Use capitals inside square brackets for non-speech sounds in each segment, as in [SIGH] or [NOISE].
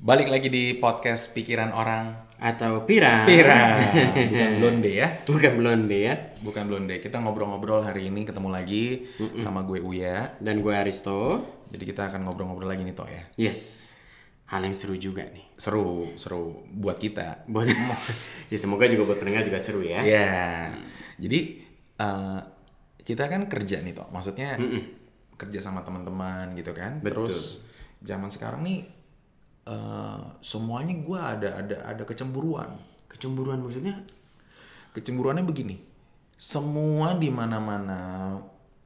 Balik lagi di podcast Pikiran Orang Atau Pira. Pira [LAUGHS] Bukan blonde ya Bukan blonde ya. Bukan blonde Kita ngobrol-ngobrol hari ini ketemu lagi Sama gue Uya Dan gue Aristo. Jadi kita akan ngobrol-ngobrol lagi nih Tok ya Yes. Hal yang seru juga nih. Seru, seru buat kita Buat [LAUGHS] ya semoga juga buat pendengar juga seru ya. Iya Jadi eh, Kita kan kerja nih Tok Maksudnya Kerja sama teman-teman gitu kan. Betul. Terus Zaman sekarang nih eh, Semuanya gue ada ada ada kecemburuan. Kecemburuan maksudnya? Kecemburuannya begini, semua di mana-mana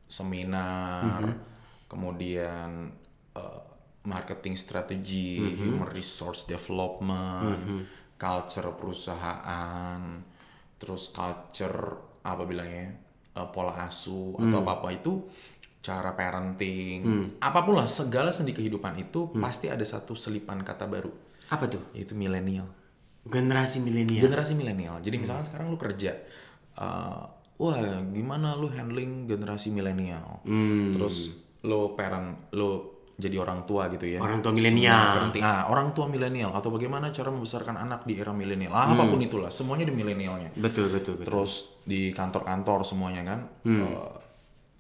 seminar, kemudian eh, marketing strategi, human resource development, culture perusahaan, terus culture apa bilangnya eh, pola asuh atau apa apa itu cara parenting, apa pun lah segala sendi kehidupan itu pasti ada satu selipan kata baru, Apa tuh? yaitu milenial Generasi milenial. generasi milenial. Jadi misalkan sekarang lu kerja, uh, wah gimana lu handling generasi milenial? Terus lu parent, lu jadi orang tua gitu ya. Orang tua milenial. Semua parenting. Ah, orang tua milenial atau bagaimana cara membesarkan anak di era milenial? Ah, apa pun itulah, semuanya di milenialnya. Betul betul betul. Terus di kantor-kantor semuanya kan. uh,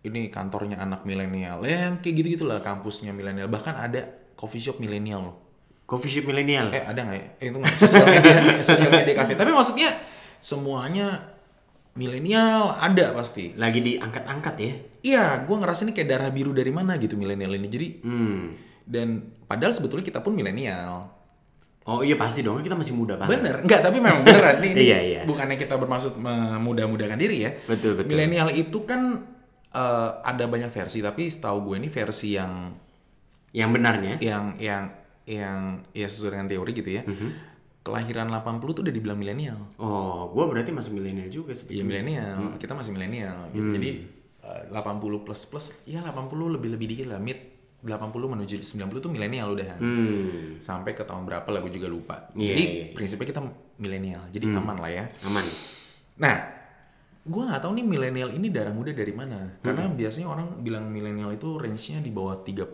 ini kantornya anak milenial. Ya, yang kayak gitu-gitulah kampusnya milenial. Bahkan ada coffee shop milenial loh. Coffee shop milenial. Eh ada nggak ya? Eh, itu sosial media, [LAUGHS] sosial media cafe. Tapi maksudnya semuanya milenial ada pasti. Lagi diangkat-angkat ya. Iya, gue ngerasa ini kayak darah biru dari mana gitu milenial ini. Jadi Hmm. dan padahal sebetulnya kita pun milenial. Oh iya pasti dong, kita masih muda banget. Bener, enggak tapi memang beneran nih. [LAUGHS] ini Iya, iya. Bukannya kita bermaksud memudah-mudahkan diri ya. Betul, betul. Milenial itu kan eh, ada banyak versi, tapi setahu gue ini versi yang Yang benarnya. yang yang yang ya sesuai dengan teori gitu ya. Mhm. Kelahiran 80 tuh udah dibilang milenial. Oh, gue berarti masuk milenial juga Iya sebetulnya. milenial, kita masih milenial. Gitu. Jadi eh, 80 plus plus, ya 80 lebih lebih dikit lah, mid 80 menuju 90 tuh milenial udah. Hmm. Sampai ke tahun berapa lah gue juga lupa. Iya, jadi iya, iya. prinsipnya kita milenial, jadi aman lah ya. Aman. Nah, gue nggak tahu nih milenial ini darah muda dari mana. Karena biasanya orang bilang milenial itu range-nya di bawah 30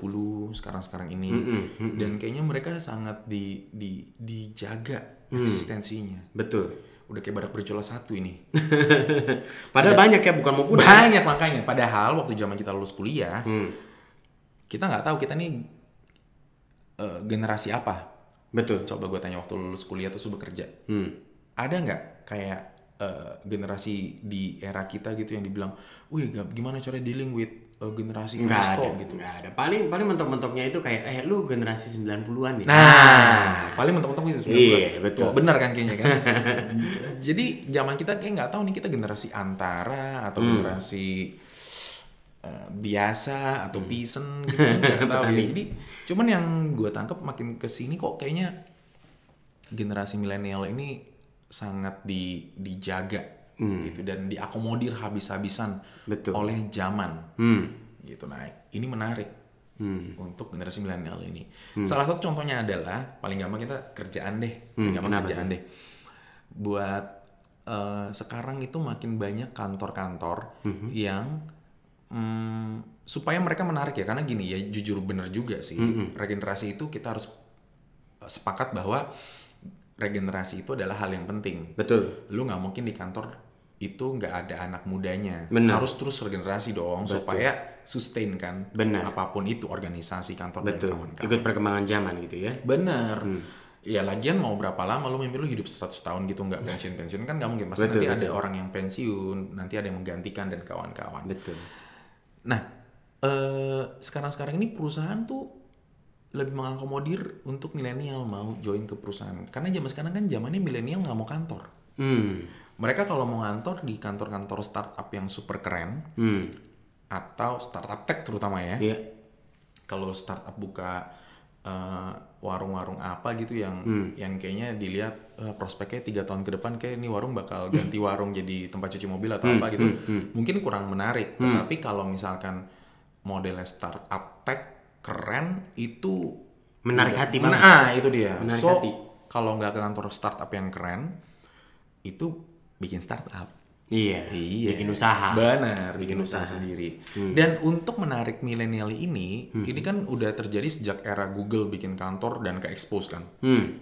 sekarang-sekarang ini. Dan kayaknya mereka sangat di, di dijaga eksistensinya. Betul. Udah kayak badak bercula satu ini. [LAUGHS] Padahal banyak ya, bukan mau punah. Banyak makanya. Padahal waktu zaman kita lulus kuliah, Hmm. kita nggak tahu kita nih eh, generasi apa. Betul. Coba gue tanya waktu lulus kuliah terus lu bekerja. Hmm. Ada nggak kayak eh, generasi di era kita gitu yang dibilang, wih gak- gimana cara dealing with eh, generasi Nggak Kristo ada, gitu. nggak ada. Paling paling mentok-mentoknya itu kayak, eh lu generasi 90-an nih. Nah, paling mentok-mentok itu sebenarnya. Iya, betul. Benar kan kayaknya kan. [LAUGHS] Jadi zaman kita kayak nggak tahu nih kita generasi antara atau Hmm. generasi eh, biasa atau Hmm. peasant [LAUGHS] gitu nggak tahu ya. Jadi cuman yang gue tangkap makin ke sini kok kayaknya generasi milenial ini sangat di dijaga gitu dan diakomodir habis-habisan Hmm. Oleh zaman Hmm. gitu. Nah, ini menarik Hmm. untuk generasi milenial ini. Salah satu contohnya adalah paling gampang kita kerjaan deh, paling Hmm, gampang kenapa kerjaan deh. Buat eh, sekarang itu makin banyak kantor-kantor Mhm. yang mm, supaya mereka menarik ya, karena gini ya jujur bener juga sih Mhm. regenerasi itu kita harus sepakat bahwa regenerasi itu adalah hal yang penting. Betul. Lu nggak mungkin di kantor itu nggak ada anak mudanya. Benar. Harus terus regenerasi dong supaya sustain kan. Benar. Apa pun itu organisasi kantor Betul. dan kawan-kawan. Ikut perkembangan zaman gitu ya. Bener. Ya lagian mau berapa lama lu mimpi lu hidup 100 tahun gitu nggak pensiun-pensiun kan nggak mungkin. Pasti Betul, nanti ada betul. orang yang pensiun, nanti ada yang menggantikan dan kawan-kawan. Betul. Nah, eh, sekarang-sekarang ini perusahaan tuh lebih mengakomodir untuk milenial mau join ke perusahaan. Karena zaman sekarang kan zamannya milenial nggak mau kantor. Hmm. Mereka kalau mau ngantor di kantor-kantor startup yang super keren Hmm. atau startup tech terutama ya. Iya. Kalau startup buka eh, warung-warung apa gitu yang yang kayaknya dilihat eh, prospeknya tiga tahun ke depan kayak ini warung bakal ganti warung jadi tempat cuci mobil atau apa gitu. Mungkin kurang menarik. Tetapi kalau misalkan modelnya startup tech keren itu Menarik hati Mena- banget. ah itu dia. Menarik so hati. kalau nggak ke kantor startup yang keren itu bikin startup. Iya. Iya. Bikin usaha. Benar, bikin usaha sendiri. Dan untuk menarik milenial ini, ini kan udah terjadi sejak era Google bikin kantor dan ke expose kan. Hmm.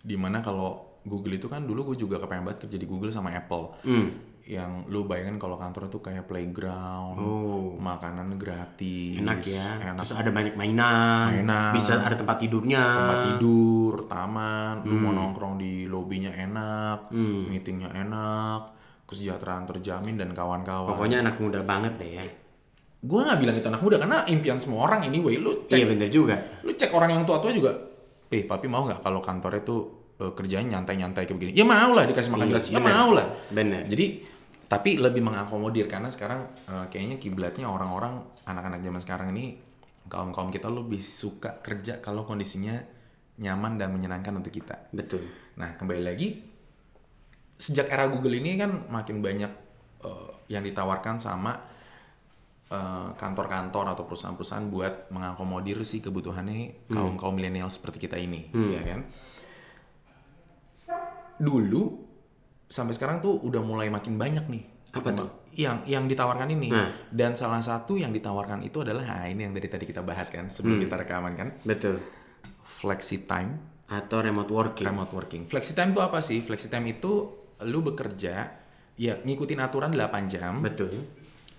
Di mana kalau Google itu kan dulu gue juga kepengen banget kerja di Google sama Apple. Hmm. Yang lu bayangin kalau kantor itu kayak playground, Oh. makanan gratis, Enak ya. enak Terus ada banyak mainan. Mainan. Bisa ada tempat tidurnya. tempat tidur, taman, lu Hmm. mau nongkrong di lobbynya enak, meetingnya enak, kesejahteraan terjamin dan kawan-kawan. Pokoknya anak muda banget deh ya. gue nggak bilang itu anak muda karena impian semua orang anyway lu cek Iya bener juga. lu cek orang yang tua-tua juga eh papi mau nggak kalau kantornya tuh eh, kerjanya nyantai-nyantai kayak begini ya mau lah dikasih makan gratis ya mau lah Bener. jadi tapi lebih mengakomodir karena sekarang eh, kayaknya kiblatnya orang-orang anak-anak zaman sekarang ini kaum kaum kita lebih suka kerja kalau kondisinya nyaman dan menyenangkan untuk kita Betul. Nah, kembali lagi sejak era Google ini kan makin banyak eh, yang ditawarkan sama eh, kantor-kantor atau perusahaan-perusahaan buat mengakomodir si kebutuhannya kaum kaum milenial seperti kita ini, ya kan? Dulu sampai sekarang tuh udah mulai makin banyak nih. Apa tuh? Yang yang ditawarkan ini. Nah. Dan salah satu yang ditawarkan itu adalah nah ini yang dari tadi kita bahas kan sebelum kita rekaman kan, Betul. flexi time Atau remote working. remote working. Flexi time itu apa sih? Flexi time itu lu bekerja ya ngikutin aturan 8 jam, Betul.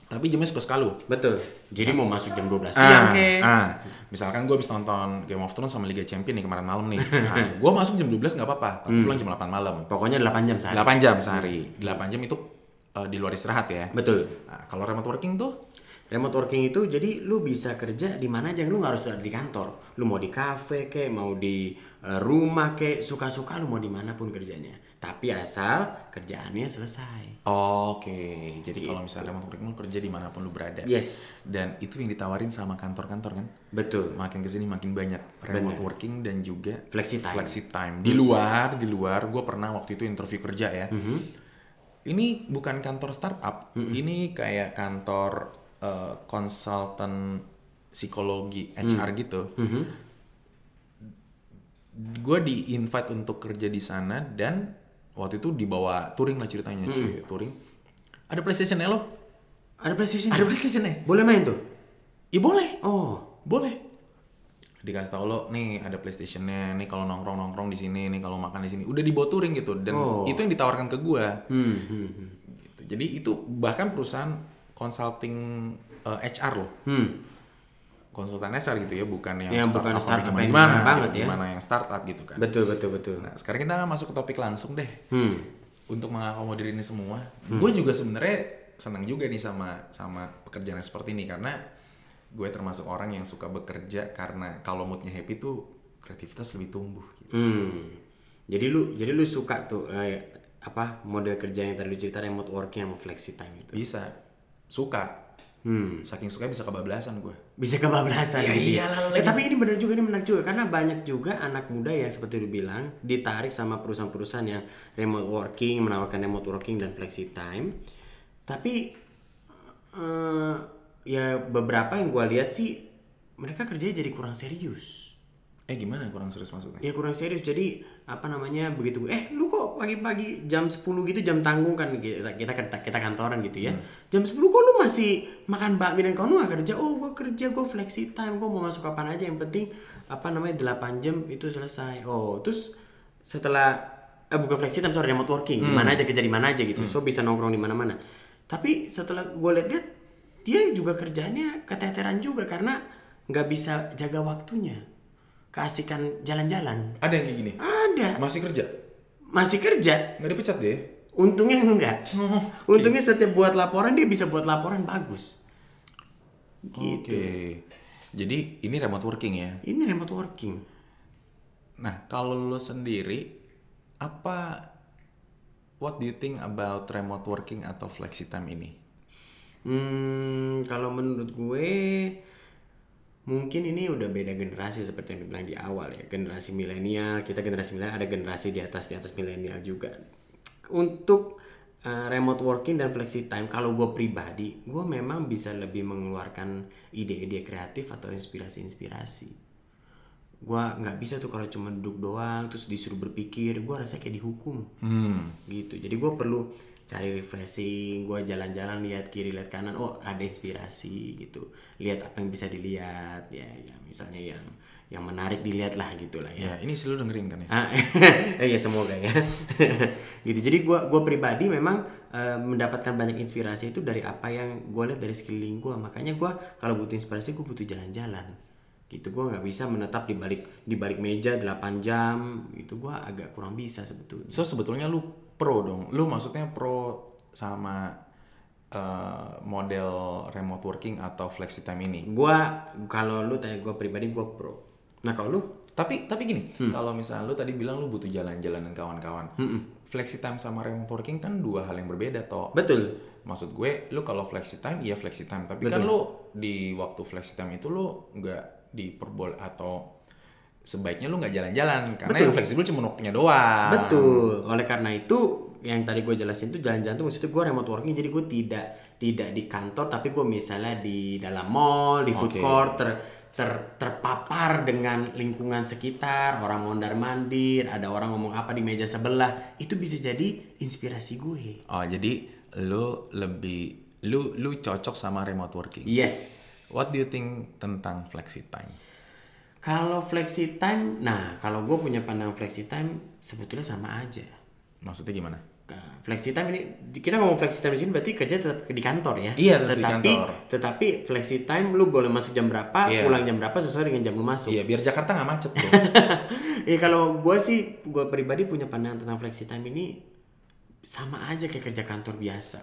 Tapi jamnya suka sekalu. Betul. Jadi mau masuk jam 12 siang ke. ah, misalkan gue habis nonton Game of Thrones sama Liga Champion nih kemarin malam nih. [LAUGHS] Nah, gue masuk jam 12 nggak apa-apa, tapi pulang jam 8 malam. Pokoknya 8 jam sehari. 8 jam sehari. 8 jam itu eh, di luar istirahat ya. Betul. Nah, kalau remote working tuh Remote working itu jadi lu bisa kerja di mana aja, lu nggak harus ada di kantor. Lu mau di kafe kek, mau di eh, rumah kek, suka-suka lu mau di mana pun kerjanya. Tapi asal kerjaannya selesai. Oke, jadi kalau misalnya remote working lu kerja di mana pun lu berada. Yes, Dan itu yang ditawarin sama kantor-kantor kan. betul. makin ke sini makin banyak remote working dan juga Flexi time. flexi time di luar di luar gue pernah waktu itu interview kerja ya Mm-hmm. ini bukan kantor startup ini kayak kantor eh, konsultan psikologi HR Mm. gitu Mm-hmm. gue di invite untuk kerja di sana dan waktu itu dibawa touring lah ceritanya cuy touring ada PlayStation lo Ada PlayStation. ada PlayStation ya Boleh main tuh? Iya boleh Oh, boleh dikasih tau lo nih ada PlayStationnya nih kalau nongkrong nongkrong di sini nih kalau makan di sini udah dibawa touring gitu dan Oh. itu yang ditawarkan ke gua hmm, hmm, hmm. gitu. jadi itu bahkan perusahaan consulting eh, HR loh hmm. konsultan HR gitu ya bukan yang Yang bukan startup gimana yang gimana gimana banget ya. gimana yang startup gitu kan Betul, betul, betul. nah sekarang kita masuk ke topik langsung deh Hmm. untuk mengakomodir ini semua gue juga sebenarnya senang juga nih sama sama pekerjaan yang seperti ini karena gue termasuk orang yang suka bekerja karena kalau moodnya happy tuh kreativitas lebih tumbuh gitu. Hmm. Jadi lu jadi lu suka tuh eh, apa model kerja yang tadi lu cerita remote working sama flexi time itu. bisa suka. Hmm. saking suka bisa kebablasan gue. Bisa kebablasan Ya gitu iyalah, lu Eh, lagi- tapi ini benar juga ini menarik juga. Karena banyak juga anak muda yang seperti lu bilang ditarik sama perusahaan-perusahaan yang remote working menawarkan remote working dan flexi time. Tapi eh, ya beberapa yang gua lihat sih mereka kerjanya jadi kurang serius. eh gimana kurang serius maksudnya? Ya kurang serius. Jadi apa namanya begitu. Eh lu kok pagi-pagi jam 10 gitu jam tanggung kan kita kita kita, kita kantoran gitu ya. Jam 10 kok lu masih makan bakmi dan kau lu gak kerja? Oh gua kerja gua flexi time gua mau masuk kapan aja. Yang penting apa namanya 8 jam itu selesai. Oh terus setelah eh bukan flexi time sorry remote working. Di mana aja kerja di mana aja gitu. So bisa nongkrong di mana-mana. Tapi setelah gue lihat-lihat dia juga kerjanya keteteran juga karena nggak bisa jaga waktunya. Keasikan jalan-jalan. Ada yang kayak gini? Ada. Masih kerja masih kerja? Nggak dipecat deh untungnya enggak. [LAUGHS] Untungnya setiap buat laporan dia bisa buat laporan bagus. Oke. Jadi ini remote working ya? Ini remote working. Nah kalau lo sendiri apa what do you think about remote working atau flexi time ini? Hmm, kalau menurut gue mungkin ini udah beda generasi seperti yang dibilang di awal ya. Generasi milenial, kita generasi milenial ada generasi di atas di atas milenial juga. Untuk uh, remote working dan flexi time, kalau gue pribadi, gue memang bisa lebih mengeluarkan ide-ide kreatif atau inspirasi-inspirasi. Gue nggak bisa tuh kalau cuma duduk doang terus disuruh berpikir, gue rasanya kayak dihukum hmm gitu jadi gue perlu cari refreshing gue jalan-jalan lihat kiri lihat kanan oh ada inspirasi gitu lihat apa yang bisa dilihat ya ya misalnya yang yang menarik dilihat lah gitu lah ya Ya, ini sih lu dengerin kan ya? Ah, [LAUGHS] ya semoga ya. [LAUGHS] gitu. Jadi gua gua pribadi memang eh, mendapatkan banyak inspirasi itu dari apa yang gue lihat dari sekeliling gua. Makanya gua kalau butuh inspirasi gua butuh jalan-jalan. Gitu gua nggak bisa menetap di balik di balik meja 8 jam. Gitu gua agak kurang bisa sebetulnya. So sebetulnya lu pro dong. Lu maksudnya pro sama eh, model remote working atau flexi time ini. Gua kalau lu tanya gua pribadi gua pro. Nah, kalau lu Tapi tapi gini, kalau misalnya lu tadi bilang lu butuh jalan-jalan dan kawan-kawan. Flexi time sama remote working kan dua hal yang berbeda toh. betul. Maksud gue, lu kalau flexi time iya flexi time, tapi kan lu di waktu flexi time itu lu nggak diperbol atau sebaiknya lu nggak jalan-jalan karena yang fleksibel cuma waktunya doang. Betul. Oleh karena itu yang tadi gue jelasin tuh jalan-jalan tuh maksudnya gue remote working jadi gue tidak tidak di kantor tapi gue misalnya di dalam mall, di food Oke. court ter, ter- terpapar dengan lingkungan sekitar, orang mondar mandir, ada orang ngomong apa di meja sebelah, itu bisa jadi inspirasi gue. Oh, jadi lu lebih lu lu cocok sama remote working. Yes. What do you think tentang flexi time? Kalau flexi time, nah kalau gue punya pandangan flexi time sebetulnya sama aja. Maksudnya gimana? Flexi time ini kita ngomong flexi time di sini berarti kerja tetap di kantor ya. Iya, tetap di tetapi, kantor. Tetapi flexi time lu boleh masuk jam berapa, Iya. pulang jam berapa sesuai dengan jam lu masuk. Iya, biar Jakarta nggak macet tuh. [LAUGHS] Iya kalau gue sih, gue pribadi punya pandangan tentang flexi time ini sama aja kayak kerja kantor biasa.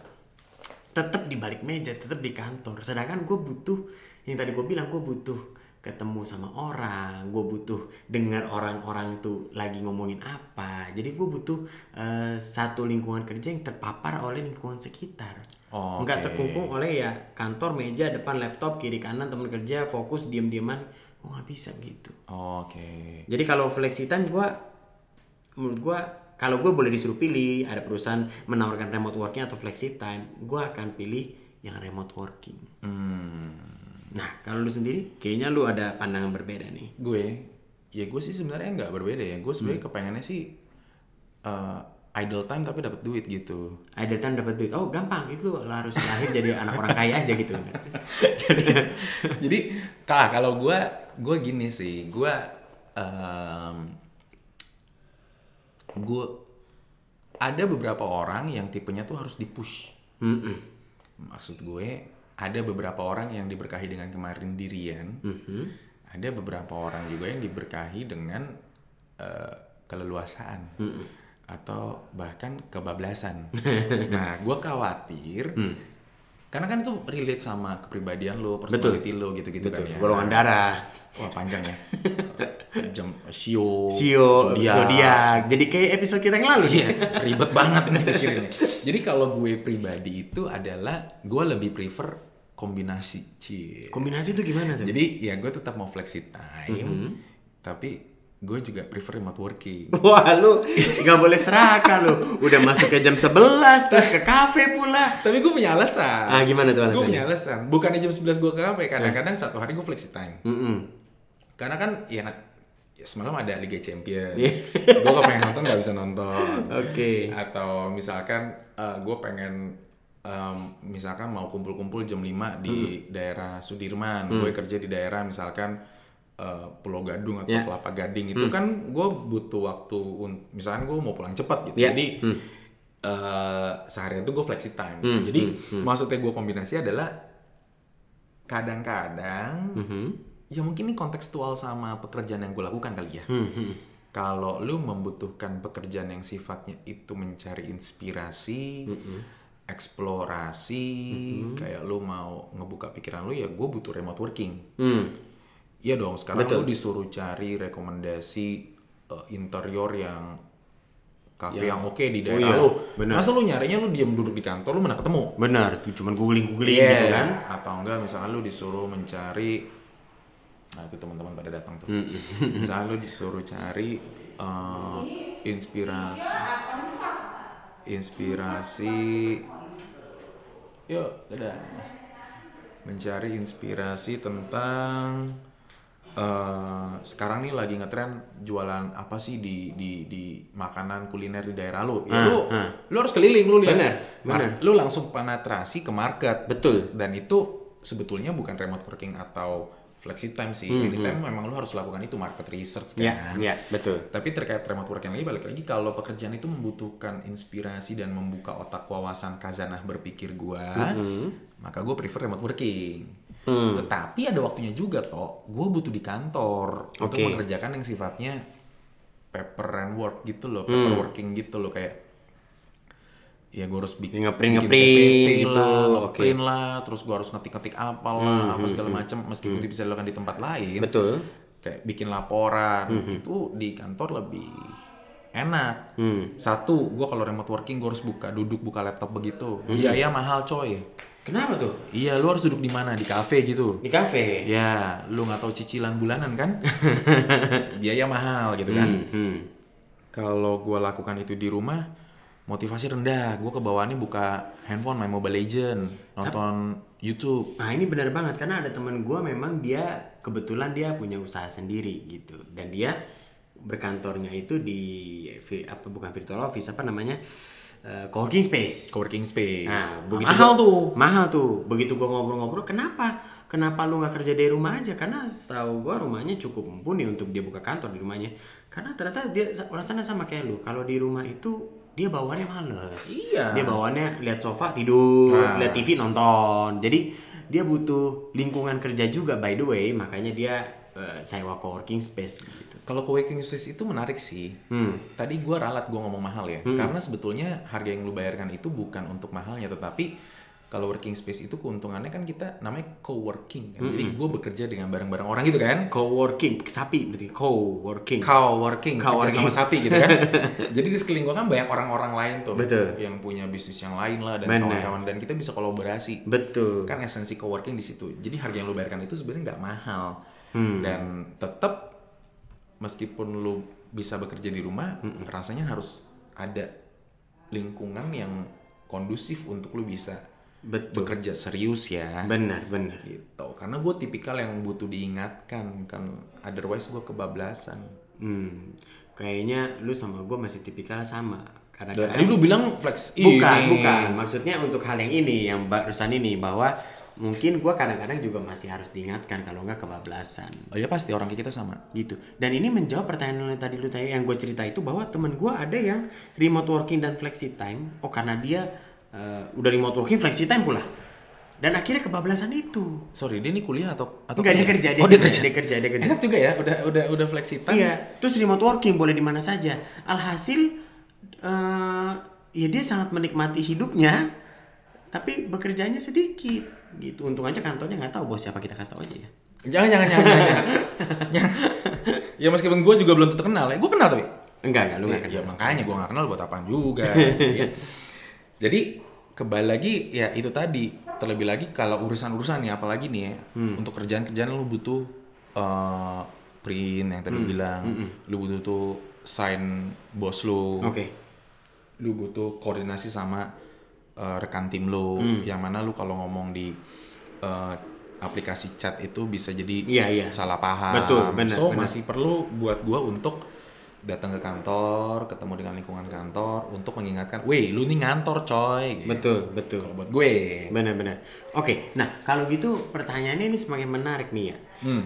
Tetap di balik meja, tetap di kantor. Sedangkan gue butuh, yang tadi gue bilang gue butuh ketemu sama orang, gue butuh dengar orang-orang tuh lagi ngomongin apa. Jadi gue butuh eh, satu lingkungan kerja yang terpapar oleh lingkungan sekitar. Oh, Nggak oke. terkungkung oleh ya kantor, meja, depan laptop, kiri kanan teman kerja, fokus, diem-dieman. Gue nggak bisa gitu. Oke. Jadi kalau flexi time gua menurut gua kalau gue boleh disuruh pilih ada perusahaan menawarkan remote working atau flexi time, gua akan pilih yang remote working. Hmm. Nah, kalau lu sendiri kayaknya lu ada pandangan berbeda nih. Gue, ya gue sih sebenarnya nggak berbeda ya. Gue Hmm. sebenarnya kepengennya sih eh, idle time tapi dapat duit gitu. Ada time dapat duit. Oh, gampang. Itu lu harus lahir jadi [LAUGHS] anak orang kaya aja gitu. Jadi kak kalau gue gue gini sih gue gue ada beberapa orang yang tipenya tuh harus dipush. Mm-mm. Maksud gue ada beberapa orang yang diberkahi dengan kemarin dirian. Mhm. Ada beberapa orang juga yang diberkahi dengan eh, keleluasaan atau bahkan kebablasan. [LAUGHS] nah, gue khawatir karena kan itu relate sama kepribadian lo, personality lo gitu-gitu kan ya. Golongan darah. Wah panjang ya. [LAUGHS] Jam Sio, Sio, zodiak. zodiak. Jadi kayak episode kita yang lalu Iya, ribet banget nih pikirannya. Jadi kalau gue pribadi itu adalah gue lebih prefer kombinasi cie. Kombinasi itu gimana tuh? Jadi ya gue tetap mau flexi time, tapi gue juga prefer remote working. [LAUGHS] Wah lu nggak boleh serakah lu. Udah masuk ke jam 11 terus ke kafe pula. tapi gue punya alasan. Ah gimana tuh Gue alasannya? punya alasan. Bukannya jam 11 gue ke kafe, kadang-kadang satu hari gue flexi time. Mm-mm. Karena kan ya, ya semalam ada Liga Champion. Iya. gue kalau pengen nonton nggak bisa nonton. Oke. Atau misalkan gue pengen em, misalkan mau kumpul-kumpul jam 5 di daerah Sudirman, gue kerja di daerah misalkan eh, Pulau Gadung atau Ya. Kelapa Gading itu kan gue butuh waktu misalkan gue mau pulang cepat gitu. Ya. Jadi eh, seharian tuh gue flexi time. Jadi maksudnya gue kombinasi adalah kadang-kadang Mhm. ya mungkin ini kontekstual sama pekerjaan yang gue lakukan kali ya. Kalau lu membutuhkan pekerjaan yang sifatnya itu mencari inspirasi, eksplorasi, kayak lu mau ngebuka pikiran lu ya gue butuh remote working. Hmm. Iya dong, sekarang Betul. lu disuruh cari rekomendasi eh, interior yang kafe yang oke di Oh daerah. iya, lu. benar. Masa lu nyarinya lu diam duduk di kantor lu mana ketemu? Benar, tuh cuman googling-googling Iya. gitu kan. Atau enggak misalnya lu disuruh mencari Nah, itu teman-teman pada datang tuh. Misalnya lu disuruh cari eh, inspirasi inspirasi Yuk, dadah. Mencari inspirasi tentang eh, sekarang nih lagi ngetren jualan apa sih di di di makanan kuliner di daerah lu. Ya Ah, lu ah. lu harus keliling lu lihat. Bener, bener. Lu langsung penetrasi ke market. Betul. Dan itu sebetulnya bukan remote working atau flexi time sih. Anytime memang lu harus lakukan itu market research Ya, kan. ya, betul. Tapi terkait remote working lagi balik lagi kalau pekerjaan itu membutuhkan inspirasi dan membuka otak wawasan kazanah berpikir gua, maka gue prefer remote working. Hmm. Tetapi ada waktunya juga toh, gue butuh di kantor untuk Oke. mengerjakan yang sifatnya paper and work gitu loh, Hmm. paper working gitu loh kayak ya gue harus bikin Ngeprint- ngeprint gitu, lah, ngeprint lah, terus gue harus ngetik-ngetik apa lah, apa segala macam meskipun itu bisa dilakukan di tempat lain Betul. kayak bikin laporan itu di kantor lebih enak. Satu, gue kalau remote working gue harus buka duduk buka laptop begitu. Biaya mahal coy. Kenapa tuh? Iya, lu harus duduk di mana? Di kafe gitu. Di kafe. Ya, lu nggak tahu cicilan bulanan kan? [LAUGHS] Biaya mahal gitu kan. Hmm. Kalau gue lakukan itu di rumah, motivasi rendah. Gue kebawaannya buka handphone, main Mobile Legend, nonton YouTube. Nah ini benar banget karena ada teman gue memang dia kebetulan dia punya usaha sendiri gitu dan dia berkantornya itu di apa bukan virtual office apa namanya eh, coworking space. Coworking space. Nah, begitu mahal gua- tuh. Mahal tuh. Begitu gua ngobrol-ngobrol, kenapa? Kenapa lu nggak kerja dari rumah aja? Karena setahu gua rumahnya cukup mumpuni untuk dia buka kantor di rumahnya. Karena ternyata dia rasanya sama kayak lu. Kalau di rumah itu dia bawaannya males. Iya. Dia bawaannya lihat sofa tidur, Nah. lihat TV nonton. Jadi dia butuh lingkungan kerja juga by the way, makanya dia eh, sewa coworking space gitu. Kalau co-working space itu menarik sih. Hmm. Tadi gua ralat gua ngomong mahal ya. Karena sebetulnya harga yang lu bayarkan itu bukan untuk mahalnya, tetapi kalau working space itu keuntungannya kan kita namanya co-working kan. Jadi gua bekerja dengan bareng-bareng orang gitu kan. Coworking, sapi berarti coworking. Co-working, Co-working. sama sapi gitu kan. [LAUGHS] Jadi di sekeliling gua kan banyak orang-orang lain tuh. Betul. Yang punya bisnis yang lain lah dan kawan-kawan dan kita bisa kolaborasi. Betul. Kan esensi co-working di situ. Jadi harga yang lu bayarkan itu sebenarnya nggak mahal. Hmm. Dan tetap meskipun lu bisa bekerja di rumah, rasanya harus ada lingkungan yang kondusif untuk lu bisa Betul. bekerja serius ya. Benar, benar. gitu. Karena gue tipikal yang butuh diingatkan, kan otherwise gue kebablasan. Hmm, kayaknya lu sama gue masih tipikal sama. Karena tadi lu bilang flex bukan, ini. bukan. Maksudnya untuk hal yang ini, yang barusan ini bahwa mungkin gue kadang-kadang juga masih harus diingatkan kalau nggak kebablasan Oh ya pasti orang kita sama. gitu. Dan ini menjawab pertanyaan lu tadi lu tanya yang gue cerita itu bahwa temen gue ada yang remote working dan flexi time. Oh karena dia eh, udah remote working flexi time pula. Dan akhirnya kebablasan itu. Sorry, dia ini kuliah atau atau Enggak dia kerja, dia, oh, dia kerja, dia kerja, dia kerja. Enak juga ya, udah udah udah flexi time. Iya, terus remote working boleh di mana saja. Alhasil eh ya dia sangat menikmati hidupnya, tapi bekerjanya sedikit gitu. Untung aja kantornya nggak tahu bos siapa kita kasih tahu aja ya. Jangan jangan jangan jangan. jangan. Ya meskipun gue juga belum tentu kenal ya, gue kenal tapi. Enggak enggak lu Ya, nggak ya kenal. makanya gue gak kenal buat apaan juga. [LAUGHS] ya. Jadi kembali lagi ya itu tadi terlebih lagi kalau urusan-urusan nih apalagi nih ya Hmm. untuk kerjaan-kerjaan lu butuh eh, print yang Hmm. tadi lu bilang, lu butuh tuh sign bos lu, Oke. lu butuh koordinasi sama eh, rekan tim lu, Hmm. yang mana lu kalau ngomong di eh, aplikasi chat itu bisa jadi Iya, iya. salah paham. Betul, benar, so benar. masih perlu buat gua untuk datang ke kantor, ketemu dengan lingkungan kantor untuk mengingatkan, "Weh, lu nih ngantor, coy." Gitu. Betul, betul. Kalau buat gue. Benar-benar. Oke, nah kalau gitu pertanyaannya ini semakin menarik nih ya. Hmm.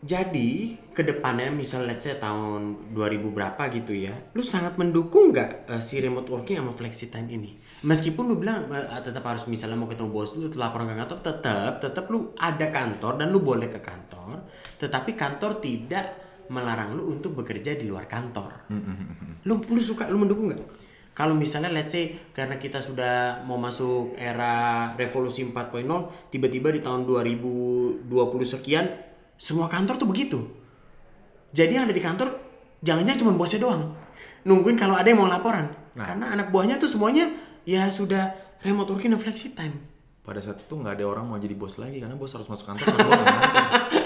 Jadi ke depannya misal let's say tahun 2000 berapa gitu ya, lu sangat mendukung nggak eh, si remote working sama flexi time ini? Meskipun lu bilang eh, tetap harus misalnya mau ketemu bos lu, laporan ke kantor, tetap tetap lu ada kantor dan lu boleh ke kantor, tetapi kantor tidak melarang lu untuk bekerja di luar kantor. Lu lu suka lu mendukung nggak? Kalau misalnya let's say karena kita sudah mau masuk era revolusi 4.0, tiba-tiba di tahun 2020 sekian semua kantor tuh begitu. Jadi yang ada di kantor jangan-jangan cuma bosnya doang. Nungguin kalau ada yang mau laporan. Karena anak buahnya tuh semuanya ya sudah remote working dan flexi time. Pada saat itu nggak ada orang mau jadi bos lagi karena bos harus masuk kantor. [LAUGHS]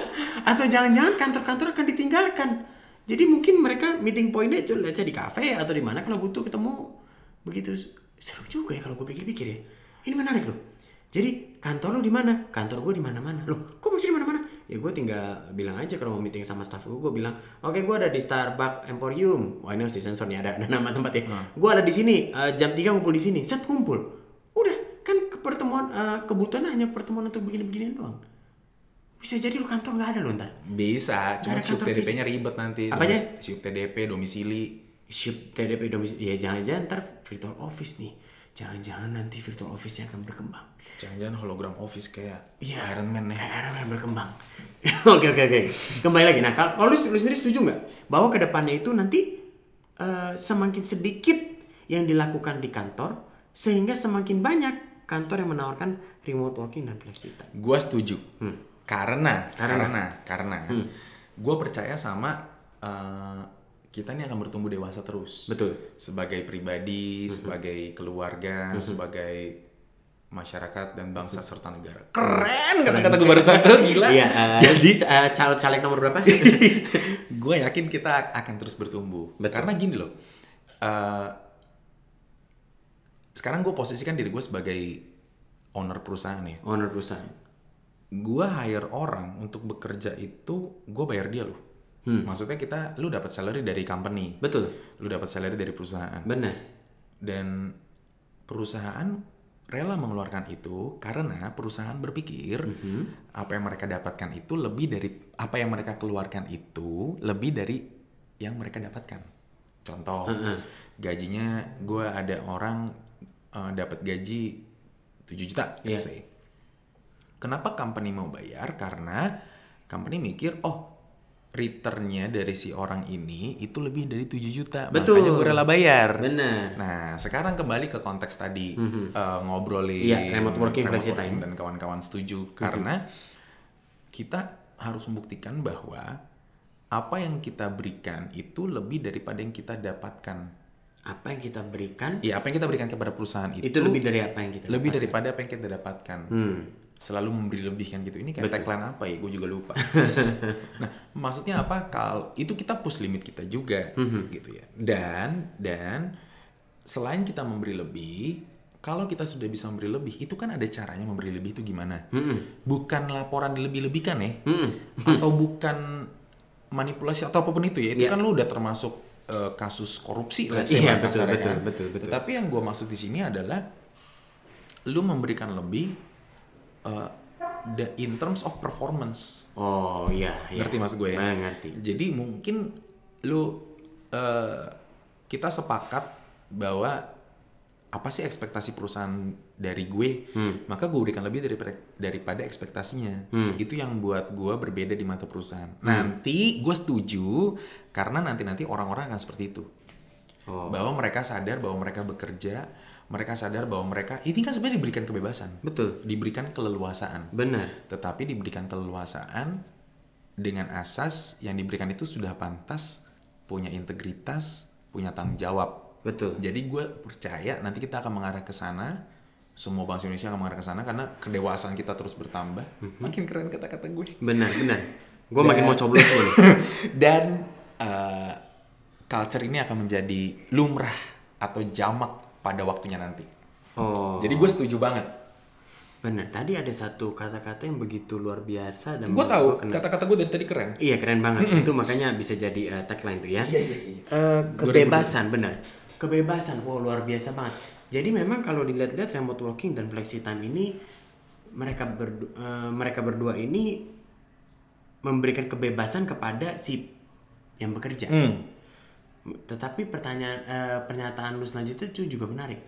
Atau jangan-jangan kantor-kantor akan ditinggalkan. Jadi mungkin mereka meeting pointnya itu say di kafe atau di mana kalau butuh ketemu begitu seru juga ya kalau gue pikir-pikir ya. Ini menarik loh. Jadi kantor lu di mana? Kantor gue di mana-mana. Loh, kok masih di mana-mana? ya gue tinggal bilang aja kalau mau meeting sama staff gue gue bilang oke gue ada di Starbucks Emporium wah ini harus disensor nih ada, ada nama tempatnya gue ada di sini eh, jam 3 ngumpul di sini set kumpul udah kan pertemuan eh, kebutuhan hanya pertemuan untuk begini-beginian doang bisa jadi lu kantor nggak ada lo ntar Bisa, cuma siup kantor TDP-nya ribet nanti. Apanya? Domis- Siup TDP, domisili. Shoot TDP domisili ya jangan-jangan ntar virtual office nih jangan-jangan nanti virtual office yang akan berkembang Jangan-jangan hologram office kayak Iya. Iron Man nih. Kayak Iron Man berkembang. [LAUGHS] oke oke oke. Kembali lagi. Nah kalau lu, lu sendiri setuju nggak bahwa ke depannya itu nanti eh, semakin sedikit yang dilakukan di kantor sehingga semakin banyak kantor yang menawarkan remote working dan flexi time. Gua setuju. Karena, Karena. karena, karena, gue percaya sama eh, kita ini akan bertumbuh dewasa terus. Betul. Sebagai pribadi, sebagai keluarga, sebagai masyarakat dan bangsa serta negara. Keren kata-kata gue barusan tuh gila. [LAUGHS] Iya. eh, [LAUGHS] Jadi caleg caleg nomor berapa? [LAUGHS] gue yakin kita akan terus bertumbuh. Betul. Karena gini loh. eh, sekarang gue posisikan diri gue sebagai owner perusahaan ya. Owner perusahaan. Gue hire orang untuk bekerja itu gue bayar dia loh. Maksudnya kita lu dapat salary dari company, Betul. lu dapat salary dari perusahaan. Benar. Dan perusahaan rela mengeluarkan itu karena perusahaan berpikir apa yang mereka dapatkan itu lebih dari apa yang mereka keluarkan itu lebih dari yang mereka dapatkan. Contoh, gajinya gue ada orang eh, dapat gaji 7 juta, Iya. say. Kenapa company mau bayar? Karena company mikir, oh returnnya dari si orang ini itu lebih dari 7 juta. Betul. Makanya gue rela bayar. Benar. Nah, sekarang kembali ke konteks tadi eh, ngobrolin Iya, remote working, remote working time. dan kawan-kawan setuju karena kita harus membuktikan bahwa apa yang kita berikan itu lebih daripada yang kita dapatkan. Apa yang kita berikan Iya, apa yang kita berikan kepada perusahaan itu, itu lebih dari apa yang kita lebih dapatkan. daripada apa yang kita dapatkan. Hmm. Selalu memberi lebih kan gitu. Ini kayak tagline apa ya? Gue juga lupa. [LAUGHS] nah, maksudnya apa? Kal itu kita push limit kita juga gitu ya. Dan dan selain kita memberi lebih, kalau kita sudah bisa memberi lebih, itu kan ada caranya memberi lebih itu gimana? Bukan laporan dilebih-lebihkan ya, atau bukan manipulasi atau apa pun itu ya. Itu Iya. kan lu udah termasuk eh, kasus korupsi lah. Iya, betul, betul, betul, betul. Tetapi yang gue maksud di sini adalah lu memberikan lebih uh, the- in terms of performance. Oh iya, iya. Ngerti maksud gue ya? Nah, ngerti. Jadi mungkin lu uh, kita sepakat bahwa apa sih ekspektasi perusahaan dari gue, Hmm. maka gue berikan lebih daripada daripada ekspektasinya. Itu yang buat gue berbeda di mata perusahaan. Hmm. Nanti gue setuju karena nanti nanti orang-orang akan seperti itu Oh. bahwa mereka sadar bahwa mereka bekerja, mereka sadar bahwa mereka ini kan sebenarnya diberikan kebebasan, Betul. diberikan keleluasaan, Benar. tetapi diberikan keleluasaan dengan asas yang diberikan itu sudah pantas, punya integritas, punya tanggung jawab. Betul. Jadi gue percaya nanti kita akan mengarah ke sana, semua bangsa Indonesia akan mengarah ke sana karena kedewasaan kita terus bertambah. Makin keren kata-kata gue. Benar, benar. [LAUGHS] Gue makin mau coblos gue. [LAUGHS] Dan uh, culture ini akan menjadi lumrah atau jamak pada waktunya nanti. Oh. Jadi gue setuju banget. Benar. Tadi ada satu kata-kata yang begitu luar biasa dan Gue tahu kata-kata gue dari tadi keren. Iya keren banget. Itu makanya bisa jadi eh, tagline tuh ya. Iya, iya, iya. Eh, kebebasan benar. Kebebasan. Wow luar biasa banget. Jadi memang kalau dilihat-lihat remote working dan flexi time ini mereka berdu- eh, mereka berdua ini memberikan kebebasan kepada si yang bekerja. Hmm. Tetapi pertanyaan eh, pernyataan lu selanjutnya itu juga menarik.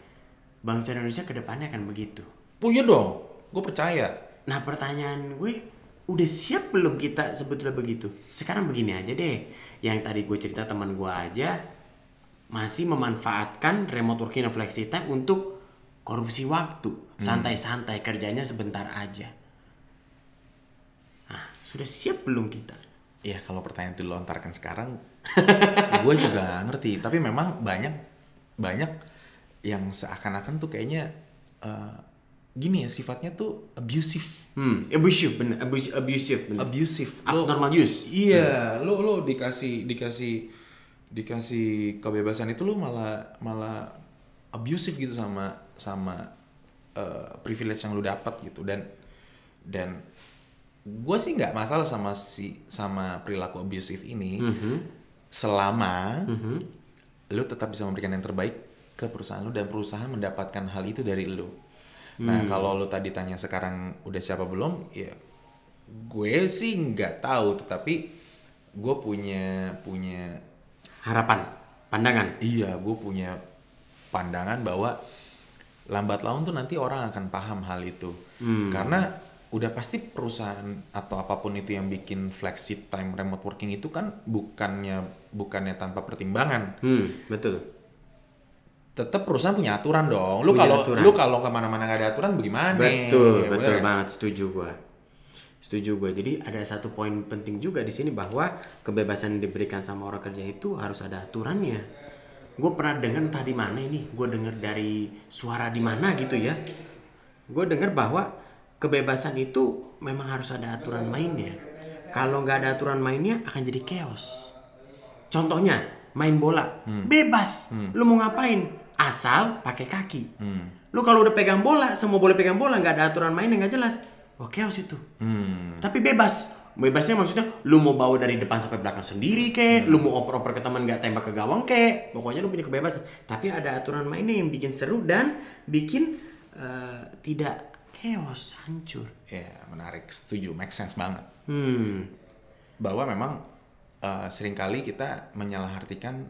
Bangsa Indonesia ke depannya akan begitu. Oh iya dong, gue percaya. Nah pertanyaan gue udah siap belum kita sebetulnya begitu? Sekarang begini aja deh, yang tadi gue cerita teman gue aja masih memanfaatkan remote working dan flexi time untuk korupsi waktu, santai-santai kerjanya sebentar aja. Nah sudah siap belum kita? Ya kalau pertanyaan itu dilontarkan sekarang, gue juga ngerti. Tapi memang banyak banyak yang seakan-akan tuh kayaknya eh, gini ya sifatnya tuh abusive, Hmm, abusive bener, abusive, abusive bener. abusive. Lo- Abnormal use. Iya, lo lo dikasih dikasih dikasih kebebasan itu lo malah malah abusive gitu sama sama eh, privilege yang lo dapat gitu dan dan gue sih nggak masalah sama si sama perilaku abusive ini Mhm. Selama lu tetap bisa memberikan yang terbaik ke perusahaan lu dan perusahaan mendapatkan hal itu dari lu. Nah Hmm. kalau lu tadi tanya sekarang udah siapa belum, ya gue sih nggak tahu, tetapi gue punya punya Harapan, pandangan. iya gue punya pandangan bahwa lambat laun tuh nanti orang akan paham hal itu Hmm. karena udah pasti perusahaan atau apa pun itu yang bikin flexi time remote working itu kan bukannya bukannya tanpa pertimbangan Hmm, betul. tetap perusahaan punya aturan dong lu kalau lu kalau ke mana-mana nggak ada aturan bagaimana Betul, Ya, betul bener ya? banget. Setuju gua. Setuju gua. Jadi ada satu poin penting juga di sini bahwa kebebasan yang diberikan sama orang kerja itu harus ada aturannya. Gue pernah dengar entah di mana ini. Gue dengar dari suara di mana gitu ya. Gue dengar bahwa kebebasan itu memang harus ada aturan mainnya. Kalau nggak ada aturan mainnya akan jadi chaos. Contohnya main bola, bebas. Lu mau ngapain? Asal pakai kaki. Lu kalau udah pegang bola, semua boleh pegang bola, nggak ada aturan main yang nggak jelas. Wah chaos itu. Hmm. Tapi bebas. Bebasnya maksudnya lu mau bawa dari depan sampai belakang sendiri kek, lu mau oper-oper ke teman nggak tembak ke gawang kek. Pokoknya lu punya kebebasan. Tapi ada aturan mainnya yang bikin seru dan bikin eh, tidak chaos, hancur. ya menarik setuju make sense banget Hmm. bahwa memang uh, sering kali kita menyalahartikan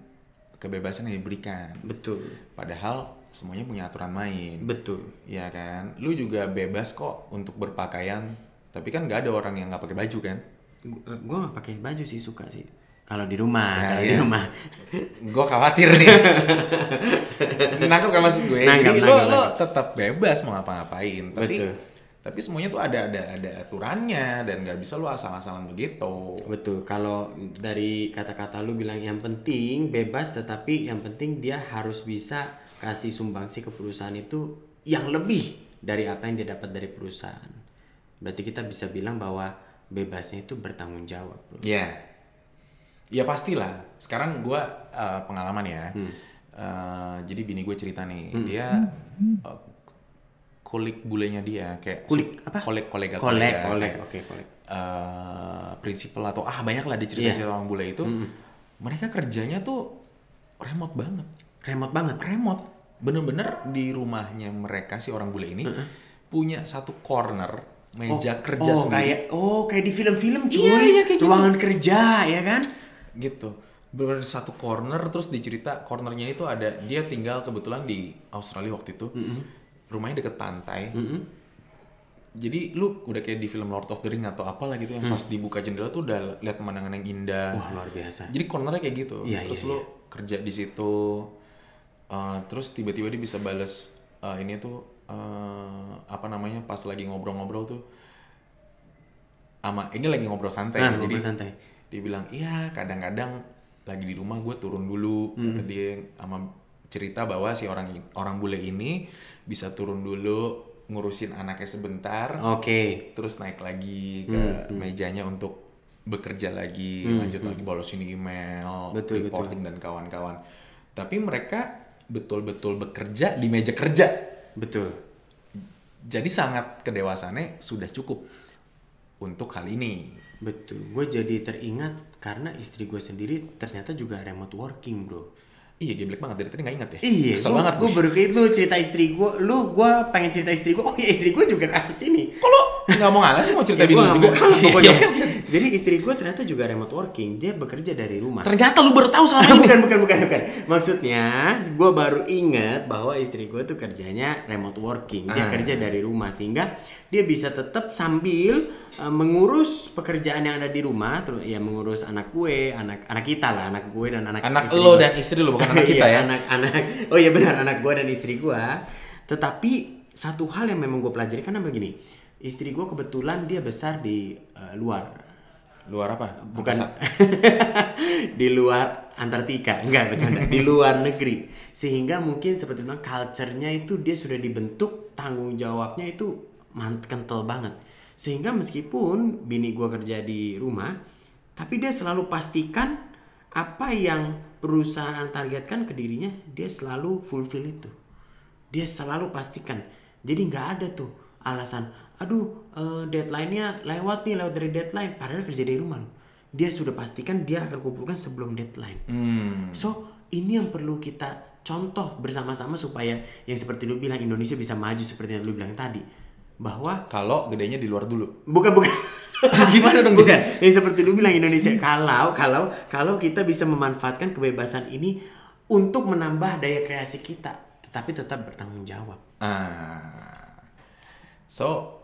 kebebasan yang diberikan Betul. padahal semuanya punya aturan main Betul. ya kan lu juga bebas kok untuk berpakaian tapi kan nggak ada orang yang nggak pakai baju kan Gue gak pakai baju sih suka sih. Kalau di rumah, Ya, kalau iya. di rumah. gue khawatir nih nangkep kan maksud gue Nangkep, jadi lo nangkep, lo nangkep. tetap bebas mau ngapa-ngapain tapi Betul. tapi semuanya tuh ada ada ada aturannya dan nggak bisa lo asal-asalan begitu Betul. Kalau dari kata-kata lu bilang yang penting bebas, tetapi yang penting dia harus bisa kasih sumbangsi ke perusahaan itu yang lebih dari apa yang dia dapat dari perusahaan. Berarti kita bisa bilang bahwa bebasnya itu bertanggung jawab, bro. Ya, ya pastilah. Sekarang gue pengalaman ya. Hmm. Eh, jadi bini gue cerita nih, dia eh, kulik bulenya dia kayak Kulik apa? Kolek kolega Kolek, kolega, kolek, oke, kolek. eh, prinsipal atau ah banyak lah di cerita cerita orang bule itu. Mereka kerjanya tuh remote banget, Remote banget. remote. Bener-bener di rumahnya mereka si orang bule ini punya satu corner meja kerja oh, sendiri. kayak oh kayak di film-film cuy. Iya, iya, kayak gitu. Ruangan kerja, ya kan? Gitu. Bener satu corner terus dicerita cornernya itu ada dia tinggal kebetulan di Australia waktu itu. Rumahnya deket pantai. Jadi lu udah kayak di film Lord of the Ring atau apalah gitu yang pas dibuka jendela tuh udah lihat pemandangan yang indah. Wah, luar biasa. jadi cornernya kayak gitu. Iya, terus iya, lu kerja di situ uh, terus tiba-tiba dia bisa bales uh, ini tuh uh, apa namanya pas lagi ngobrol-ngobrol tuh ama ini lagi ngobrol santai Nah, jadi ngobrol santai. Dia bilang iya kadang-kadang lagi di rumah gue turun dulu. Hmm. dia sama cerita bahwa si orang orang bule ini bisa turun dulu ngurusin anaknya sebentar Oke. terus naik lagi ke Hmm, mejanya untuk bekerja lagi lanjut lagi balesin email Betul, reporting dan kawan-kawan. Tapi mereka betul-betul bekerja di meja kerja. Betul. jadi sangat kedewasannya sudah cukup untuk hal ini Betul. Gue jadi teringat karena istri gue sendiri ternyata juga remote working, bro. iya geblek banget dari tadi nggak ingat ya Iya, kesel gua, banget gue gue baru kayak lu cerita istri gue, lu gue pengen cerita istri gue, oh iya istri gue juga kasus ini. kalau nggak mau ngalah sih mau cerita Ya, bini juga kalah pokoknya. Iya. Jadi istri gue ternyata juga remote working, dia bekerja dari rumah. ternyata lu baru tahu selama ini bukan, bukan, bukan, bukan. Maksudnya, gue baru ingat bahwa istri gue tuh kerjanya remote working. Dia Ah. kerja dari rumah sehingga dia bisa tetap sambil uh, mengurus pekerjaan yang ada di rumah, terus ya mengurus anak gue, anak anak kita lah, anak gue dan anak anak istri lo gue. dan istri lo bukan [LAUGHS] anak kita Iya, ya anak-anak. Oh iya benar anak gue dan istri gue. Tetapi satu hal yang memang gue pelajari karena begini, istri gue kebetulan dia besar di uh, luar, luar apa bukan [LAUGHS] di luar Antartika, enggak bercanda, di luar negeri. Sehingga mungkin seperti bilang culture-nya itu dia sudah dibentuk tanggung jawabnya itu mant kental banget. Sehingga meskipun bini gua kerja di rumah, tapi dia selalu pastikan apa yang perusahaan targetkan ke dirinya, dia selalu fulfill itu. Dia selalu pastikan. Jadi nggak ada tuh alasan aduh eh, deadline-nya lewat nih lewat dari deadline padahal kerja dari rumah loh dia sudah pastikan dia akan kumpulkan sebelum deadline Hmm. so ini yang perlu kita contoh bersama-sama supaya yang seperti lu bilang Indonesia bisa maju seperti yang lu bilang tadi bahwa Kalau gedenya di luar dulu. bukan bukan [LAUGHS] Gimana dong? bukan yang seperti lu bilang Indonesia kalau kalau kalau kita bisa memanfaatkan kebebasan ini untuk menambah daya kreasi kita tetapi tetap bertanggung jawab Ah. So,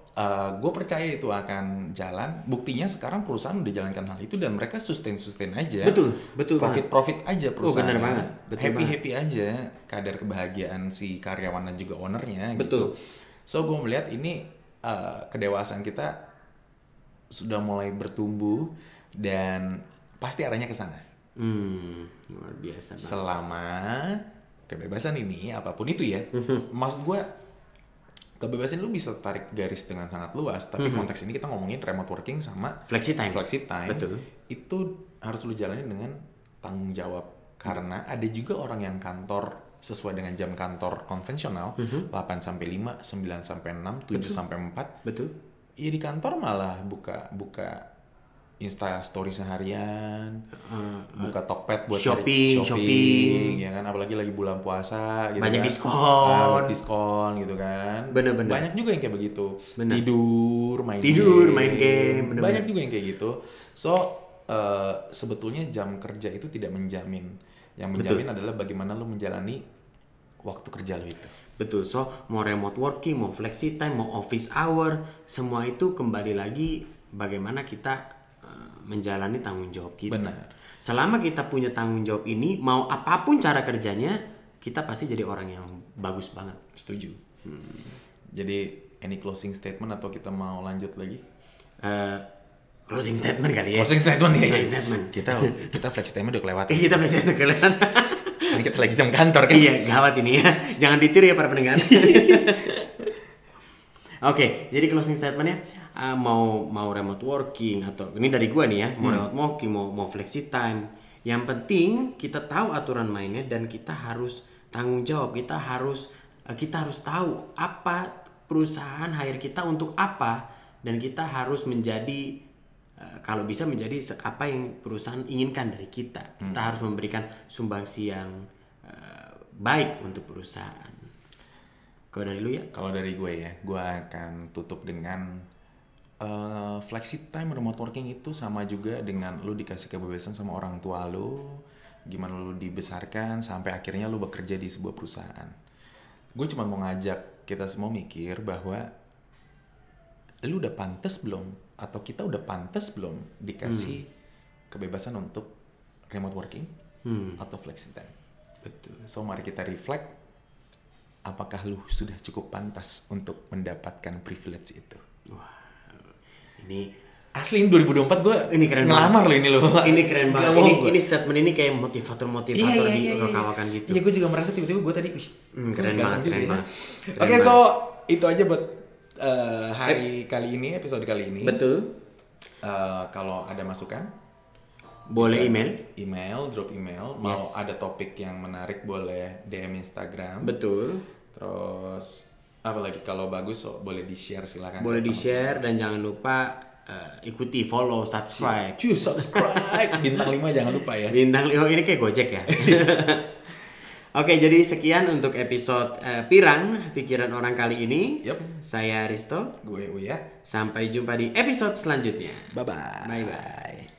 gue percaya itu akan jalan. Buktinya sekarang perusahaan udah jalankan hal itu dan mereka sustain sustain aja. Betul, betul Profit profit aja perusahaan. bener banget, betul happy happy aja. Kadar kebahagiaan si karyawan dan juga ownernya. Betul. Gitu. So gue melihat ini eh, kedewasaan kita sudah mulai bertumbuh dan pasti arahnya ke sana. hmm luar biasa selama kebebasan ini apa pun itu ya maksud gue kebebasan lu bisa tarik garis dengan sangat luas tapi konteks ini kita ngomongin remote working sama flexi time. flexi time. Betul. itu harus lu jalani dengan tanggung jawab. Karena ada juga orang yang kantor sesuai dengan jam kantor konvensional 8 sampai 5 9 sampai 6 7 sampai 4 betul. Iya di kantor malah buka buka Insta story seharian, buka Tokped buat cari shopping, shopping. ya kan apalagi lagi bulan puasa gitu Banyak kan. diskon. Ah, diskon gitu kan. Bener-bener. Banyak juga yang kayak begitu. Bener. Tidur, main Tidur, game. main game, bener-bener. Banyak juga yang kayak gitu. So eh, sebetulnya jam kerja itu tidak menjamin. Yang menjamin adalah bagaimana lu menjalani waktu kerja lu itu. Betul, so mau remote working, mau flexi time, mau office hour, semua itu kembali lagi bagaimana kita menjalani tanggung jawab kita. Benar. Selama kita punya tanggung jawab ini, mau apa pun cara kerjanya, kita pasti jadi orang yang bagus banget. Setuju. Jadi any closing statement atau kita mau lanjut lagi? Eh, closing statement kali ya. Closing statement ya. Closing statement. Kita kita flex time udah kelewat. Eh, [LAUGHS] kita flexi time kalian. Ini kita lagi jam kantor kan. iya, gawat ini ya. Jangan ditiru ya para pendengar. [LAUGHS] Oke, jadi closing statementnya uh, mau mau remote working atau ini dari gua nih ya, mau remote working, mau mau flexi time. Yang penting kita tahu aturan mainnya dan kita harus tanggung jawab. Kita harus uh, kita harus tahu apa perusahaan hire kita untuk apa dan kita harus menjadi uh, kalau bisa menjadi apa yang perusahaan inginkan dari kita. Kita harus memberikan sumbangsi yang uh, baik untuk perusahaan. Kalau dari lu ya? Kalau dari gue ya, gue akan tutup dengan eh flexi time remote working itu sama juga dengan lu dikasih kebebasan sama orang tua lu, gimana lu dibesarkan sampai akhirnya lu bekerja di sebuah perusahaan. Gue cuma mau ngajak kita semua mikir bahwa lu udah pantas belum atau kita udah pantas belum dikasih kebebasan untuk remote working atau flexi time. Betul. So mari kita reflect apakah lu sudah cukup pantas untuk mendapatkan privilege itu. Ini Asli ini 2024 gue Ini keren ngelamar lo ini lo. ini keren banget. Ini, [LAUGHS] ini statement ini kayak motivator-motivator di kawakan gitu. Iya gue juga merasa tiba-tiba gue tadi wih, Hmm, keren ganteng banget, keren ya. banget. Oke banget. so itu aja buat eh, hari kali ini episode kali ini. Betul. Eh, kalau ada masukan Boleh bisa email. email, drop email. Mau Yes. ada topik yang menarik boleh DM Instagram. Betul. Terus apa lagi kalau bagus so, boleh di share silakan. Boleh ke di-share dan jangan lupa eh, ikuti, follow, subscribe. Cuy, subscribe [LAUGHS] bintang 5 jangan lupa ya. Bintang oh ini kayak Gojek ya. [LAUGHS] Oke, jadi sekian untuk episode eh, Pirang Pikiran Orang kali ini. Yup. Saya Risto. Gue Uya. Sampai jumpa di episode selanjutnya. Bye bye. Bye bye.